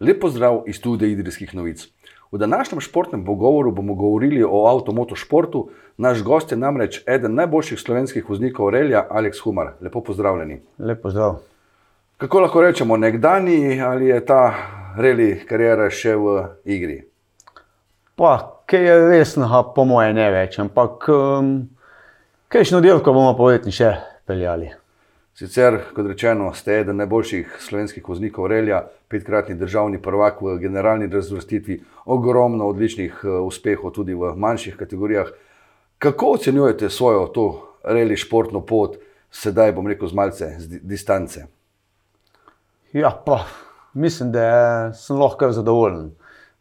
Lepo zdrav iz studia Idrijskih novic. V današnjem športnem pogovoru bomo govorili o avtomotošportu. Naš gost je namreč eden najboljših slovenskih voznikov Relja, Aleks Humar. Lepo pozdravljeni. Lepo zdrav. Kako lahko rečemo, nekdani ali je ta reli karijera še v igri? Pa, kaj je resno, po moje ne več, ampak um, kajšno delko bomo povedni še peljali. Sicer, kot rečeno, ste eden najboljših slovenskih voznikov Relja, petkratni državni prvak v generalni razvrstitvi, ogromno odličnih eh, uspehov tudi v manjših kategorijah. Kako ocenjujete svojo to reli športno pot, sedaj bom rekel z malce z distance? Ja, pa mislim, da sem lahko kar zadovoljen,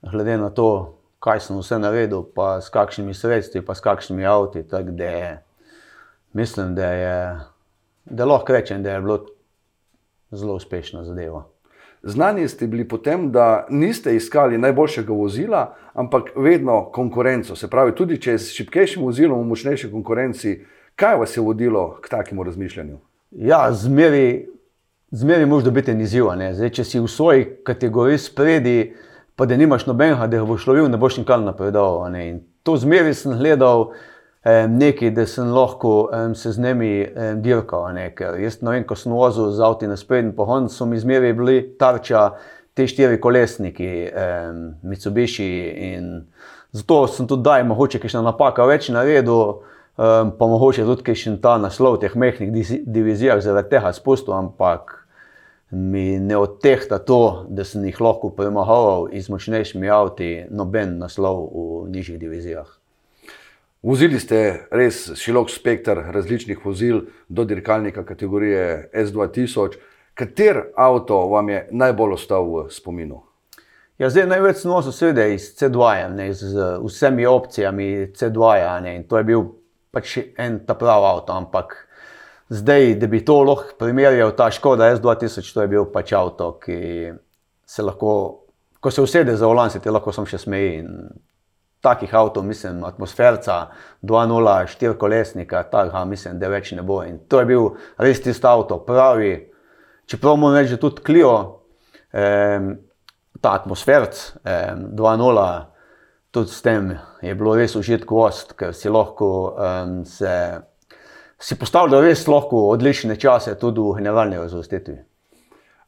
glede na to, kaj sem vse naredil, pa s kakšnimi sredstvi, pa s kakšnimi avti. Tako da mislim, da je da lahko rečem, da je bilo zelo uspešna zadeva. Znani ste bili potem, da niste iskali najboljšega vozila, ampak vedno konkurenco. Se pravi, tudi če s šipkejšim vozilom v močnejši konkurenci, kaj vas je vodilo k takemu razmišljanju? Ja, zmeri, zmeri možno biti izziv. Če si v svoji kategoriji spredi, pa da nimaš nobenega, da boš lovil, ne boš nikoli napredoval. To zmeri sem gledal nekaj, da sem lahko um, se z njimi um, dirkal. Jaz vem, ko sem vozil z avtom na sprednji pohod, so mi zmeraj bili tarča te štiri kolesniki, um, Mitsubishi. Zato sem tudi daj, mogoče, ki še na napaka več naredil, um, pa mogoče tudi, ki še ta naslov v teh mehkih divizijah zaradi tega spustil, ampak mi ne odtehta to, da sem jih lahko premagal iz močnejšimi avti, noben naslov v nižjih divizijah. Vozili ste res širok spektr različnih vozil, do dirkalnika kategorije S2000. Kater avto vam je najbolj ostal v spominu? Ja, zdaj največ smo seveda iz C2, ne, z vsemi opcijami C2. Ne, to je bil pač en ta pravi avto, ampak zdaj, da bi to lahko primerjal, ta Škoda S2000, to je bil pač avto, ki se lahko, ko se usede za volan, se ti lahko sem še smeji takih avtomobilov, mislim, atmosferca, 2.0, štiri kolesnika, tako mislim, da več ne bo. In to je bil res tisti avto, pravi. Čeprav moram reči, da tudi Klio, eh, ta atmosferc, eh, 2.0, tudi s tem je bilo res užitko ost, ker si lahko eh, se. Si postavljal res lahko odlične čase, tudi v generalni razvrstitvi.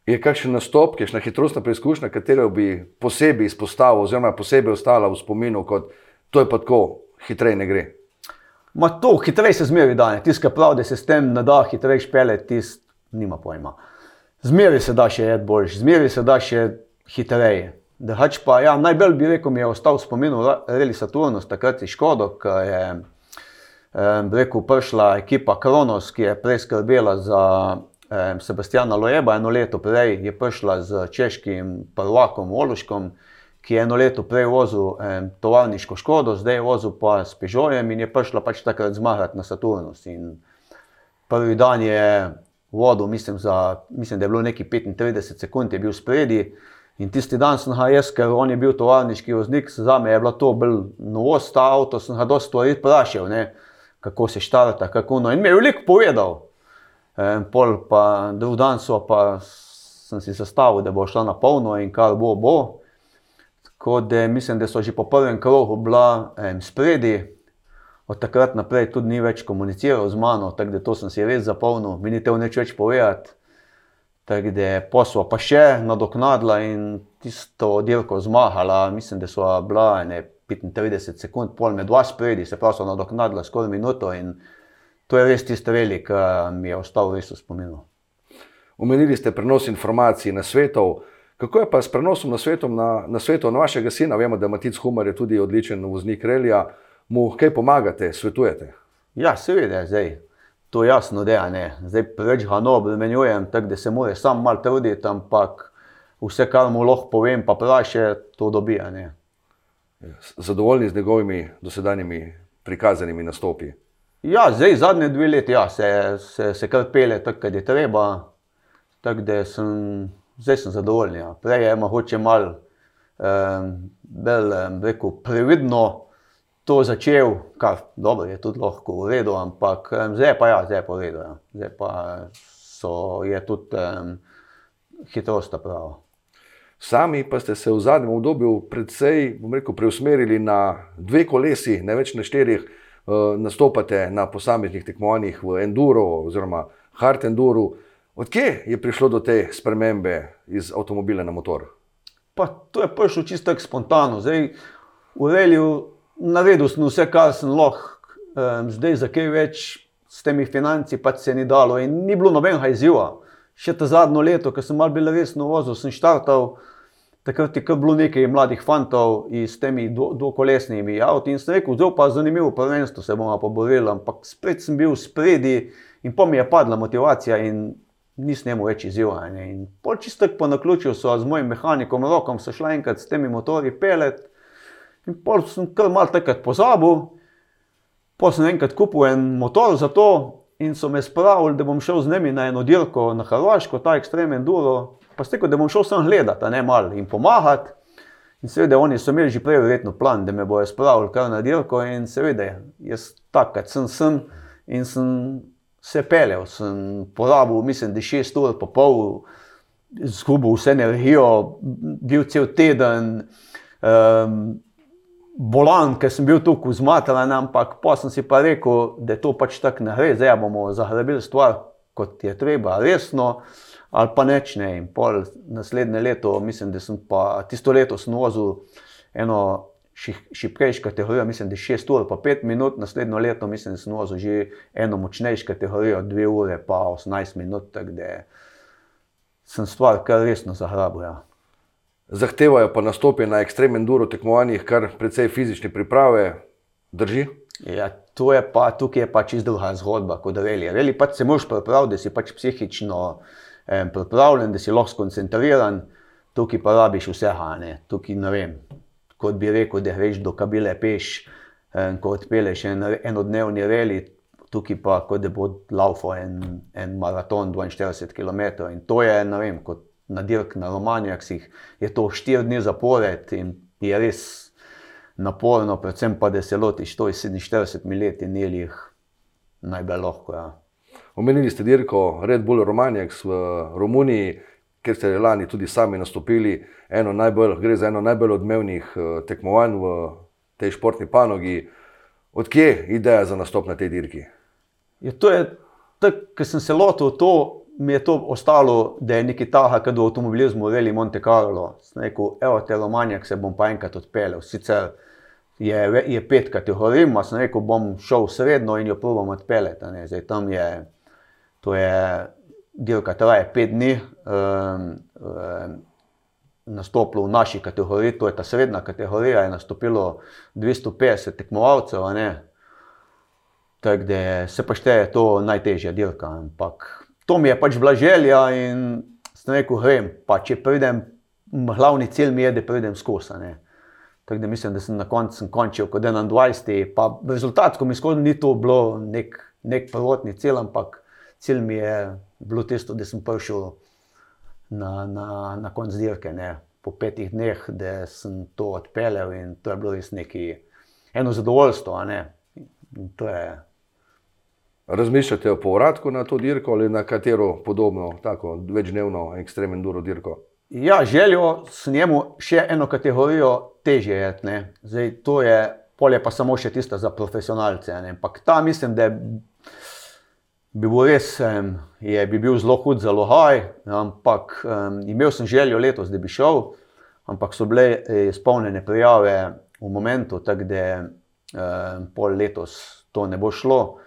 Je kakšen nastop, kakšna hitrostna preizkušnja, katero bi posebej izpostavil, oziroma posebej ostala v spominu, kot to je pa tako, hitreje ne gre. Ma to, hitreje se zmeri dan, tiskaj prav, da se s tem ne da hitreje špele, tisk nima pojma. Zmeri se da še ed boljši, zmeri se da še hitreje. Pa, ja, najbolj bi rekel, mi je ostal spomin, reli Saturnus, takrat je Škodo, ki je eh, rekel, prišla ekipa Kronos, ki je prej skrbela za Sebastiana Loeba, eno leto prej je prišla z češkim prvakom Oluškom, ki je eno leto prej vozil um, tovarniško škodo, zdaj je vozil pa s Pežojem in je prišla pač takrat zmagati na Saturnus. In prvi dan je vodil, mislim, za, mislim, da je bilo neki 35 sekund, je bil spredi. In tisti dan sem ga jaz, ker on je bil tovarniški voznik, za me je bilo to bolj novost, ta avto sem ga dosta stvari vprašal, kako se štarta, kako no. In mi je veliko povedal. En pol pa drug dan so pa sem si zastavil, da bo šla na polno in kar bo, bo. Tako da mislim, da so že po prvem krogu bila em, spredi, od takrat naprej tudi ni več komuniciral z mano, tako da to sem si res zapolnil, mi ni te v neč več povedati. Tako da posla pa še nadoknadila in tisto dirko zmagala, mislim, da so bila ne 35 sekund, pol med dva spredi, se pravi so nadoknadila skoraj minuto in to je res tisto velik, ki mi je ostal res v spominu. Omenili ste prenos informacij na svetov. Kako je pa s prenosom na svetov na, na, svetu, na vašega sina? Vemo, da Matic Humar je tudi odličen voznik relija. Mu kaj pomagate, svetujete? Ja, seveda, zdaj. To je jasno, da je. Zdaj preveč ga no obremenjujem, tako da se mora sam mal truditi, ampak vse, kar mu lahko povem, pa praše, to dobija. Zadovoljni z njegovimi dosedanjimi prikazanimi nastopi? Ja, zdaj zadnje dve leti ja, se, se, se kar pele, tako kot je treba. Tak, sem, zdaj sem zadovoljen. Ja. Prej je mogoče malo um, bolj um, previdno to začel, kar dobro, je tudi lahko v redu, ampak um, zdaj pa, ja, zdaj pa v redu. Ja. Zdaj pa so, je tudi um, hitrost prava. Sami pa ste se v zadnjem obdobju predvsej rekel, preusmerili na dve kolesi, ne več na štirih, nastopate na posameznih tekmovanjih v Enduro oziroma Hard Enduro. Odkje je prišlo do te spremembe iz avtomobila na motor? Pa to je prišlo čisto tako spontano. Zdaj, v Reliju naredil sem vse, kar sem lahko, um, zdaj za kaj več s temi financi pač se ni dalo in ni bilo nobenega izziva. Še ta zadnjo leto, ko sem mal bil resno vozil, sem štartal. Takrat je bilo nekaj mladih fantov s temi dvokolesnimi avti in sem rekel, zelo pa zanimivo prvenstvo se bomo pa borili, ampak spet sem bil spredi in pa mi je padla motivacija in nisem imel več izjivanja. In pol čisto po naključju so z mojim mehanikom rokom se šla enkrat s temi motori pelet in pol sem kar mal takrat pozabil, pol sem enkrat kupil en motor za to in so me spravili, da bom šel z njimi na eno dirko na Hrvaško, ta ekstremen duro. Pa ste rekel, da bom šel sem gledati, ne malo in pomagati. In seveda, oni so imeli že prej verjetno plan, da me bojo spravili kar na dirko. In seveda, jaz takrat sem sem in sem se pelel, sem porabil, mislim, da šest ur po pol, zgubil vse energijo, bil cel teden. Um, Bolan, ker sem bil tukaj zmatran, ampak pa sem si pa rekel, da to pač tako ne gre, zdaj bomo zahrabili stvar, kot je treba, resno ali pa neč ne. In pol naslednje leto, mislim, da sem pa tisto leto vozil eno šipkejšo kategorijo, mislim, da 6 ur, pa 5 minut, naslednjo leto, mislim, da sem vozil že eno močnejšo kategorijo, 2 ure, pa 18 minut, tako da sem stvar kar resno zagrabil. Ja. Zahtevajo pa nastope na ekstremen duro tekmovanjih, kar precej fizične priprave drži. Ja, to je pa tukaj je pa čisto druga zgodba kot reli. Reli pač se moraš pripraviti, da si pač psihično eh, pripravljen, da si lahko skoncentriran, tukaj pa rabiš vse hane. Tukaj ne vem, kot bi rekel, da greš do kabile peš, eh, ko odpeleš en, enodnevni reli, tukaj pa kot da bo laufo en, en maraton 42 km. In to je, ne vem, kot na dirk na Romanijah, je to 4 dni zapored in je res naporno, predvsem pa, da se lotiš to iz 47 let in jih najbolj lahko. Ja. Omenili ste dirko Red Bull Romanjaks v Romuniji, kjer ste lani tudi sami nastopili. Najbolj, gre za eno najbolj odmevnih eh, tekmovanj v tej športni panogi. Odkje je ideja za nastop na tej dirki? Je to je, ker sem se lotil to, mi je to ostalo, da je nekaj taha, kot v avtomobilizmu, veli Monte Carlo. Sem rekel, evo te Romanjak se bom pa enkrat odpeljal. Sicer je, je pet kategorij, ma sem rekel, bom šel srednjo in jo provam odpeljati. Tam je to je dirka, traja pet dni, um, um, nastopilo v naši kategoriji, to je ta srednja kategorija, je nastopilo 250 tekmovalcev. Tako da se pa šteje to najtežja dirka. Ampak to mi je pač bila želja in sem rekel, grem, pa če pridem, glavni cilj mi je, da pridem skozi. Tako da mislim, da sem na koncu končal kot 21, pa rezultatsko mi skozi ni to bilo nek, nek prvotni cilj, ampak cilj mi je bilo tisto, da sem prišel na, na, na konec dirke, ne? po petih dneh, da sem to odpeljal in to je bilo res neki eno zadovoljstvo. Je... Razmišljate o povratku na to dirko ali na katero podobno, tako večdnevno, ekstremen duro dirko? Ja, željo sem njemu še eno kategorijo težje jedeti. Zdaj, to je polje, pa samo še tisto za profesionalce. Ampak ta mislim, da je bi bil res, um, je, bi bil zelo hud za lohaj, ampak um, imel sem željo letos, da bi šel, ampak so bile eh, izpolnjene prijave v momentu, tako da um, pol letos to ne bo šlo.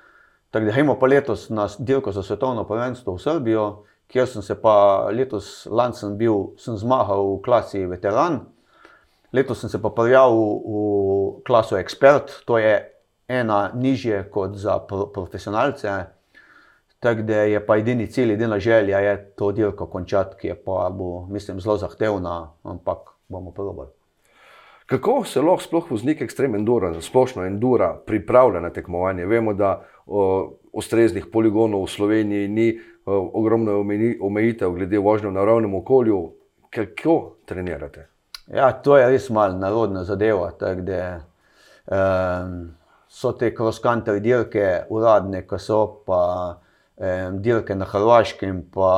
Tako da gremo pa letos na dirko za svetovno prvenstvo v Srbijo, kjer sem se pa letos, lani sem bil, sem zmagal v klasi veteran. Letos sem se pa prijavil v klaso ekspert, to je ena nižje kot za profesionalce. Tako da je pa edini cilj, edina želja je to dirko končati, ki je pa, bo, mislim, zelo zahtevna, ampak bomo probali. Kako se lahko sploh voznik ekstremen endura, splošno endura, pripravlja na tekmovanje? Vemo, da o, ustreznih poligonov v Sloveniji ni o, ogromno omejitev glede vožnje v naravnem okolju. Kako trenirate? Ja, to je res malo narodna zadeva. Tak, da, um, so te cross-country dirke, uradne, ki so pa dirke na Hrvaškem, pa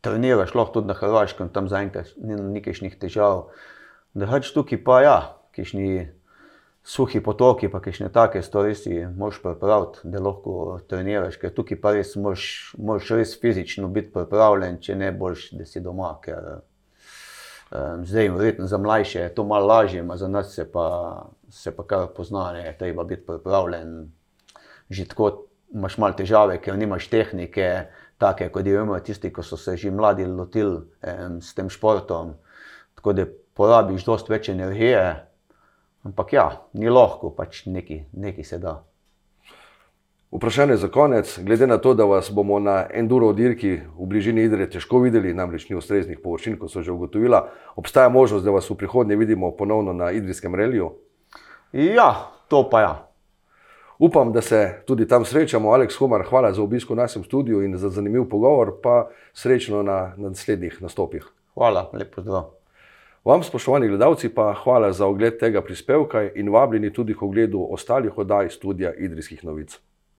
treniraš lahko tudi na Hrvaškem, tam zaenkrat ni nekajšnih težav. Drugač tukaj pa ja, kišni suhi potoki, pa kišne take stvari si moš pripraviti, da lahko treniraš, ker tukaj pa res moš, moš res fizično biti pripravljen, če ne boš, da si doma, ker um, zdaj verjetno za mlajše je to malo lažje, a za nas se pa, se pa kar pozna, ne, treba biti pripravljen, že tako imaš malo težave, ker nimaš tehnike, take, kot jo imajo tisti, ki so se že mladi lotili um, s tem športom, tako da porabiš dosti več energije, ampak ja, ni lahko, pač neki, neki se da. Vprašanje za konec, glede na to, da vas bomo na enduro dirki v bližini Idre težko videli, namreč ni ustreznih površin, kot so že ugotovila, obstaja možnost, da vas v prihodnje vidimo ponovno na Idrijskem reliju? Ja, to pa ja. Upam, da se tudi tam srečamo. Aleks Humar, hvala za obisko v našem studiu in za zanimiv pogovor, pa srečno na naslednjih nastopih. Hvala, lepo zdrav. Vam, spoštovani gledalci, pa hvala za ogled tega prispevka in vabljeni tudi k ogledu ostalih oddaj studia Idrijskih novic.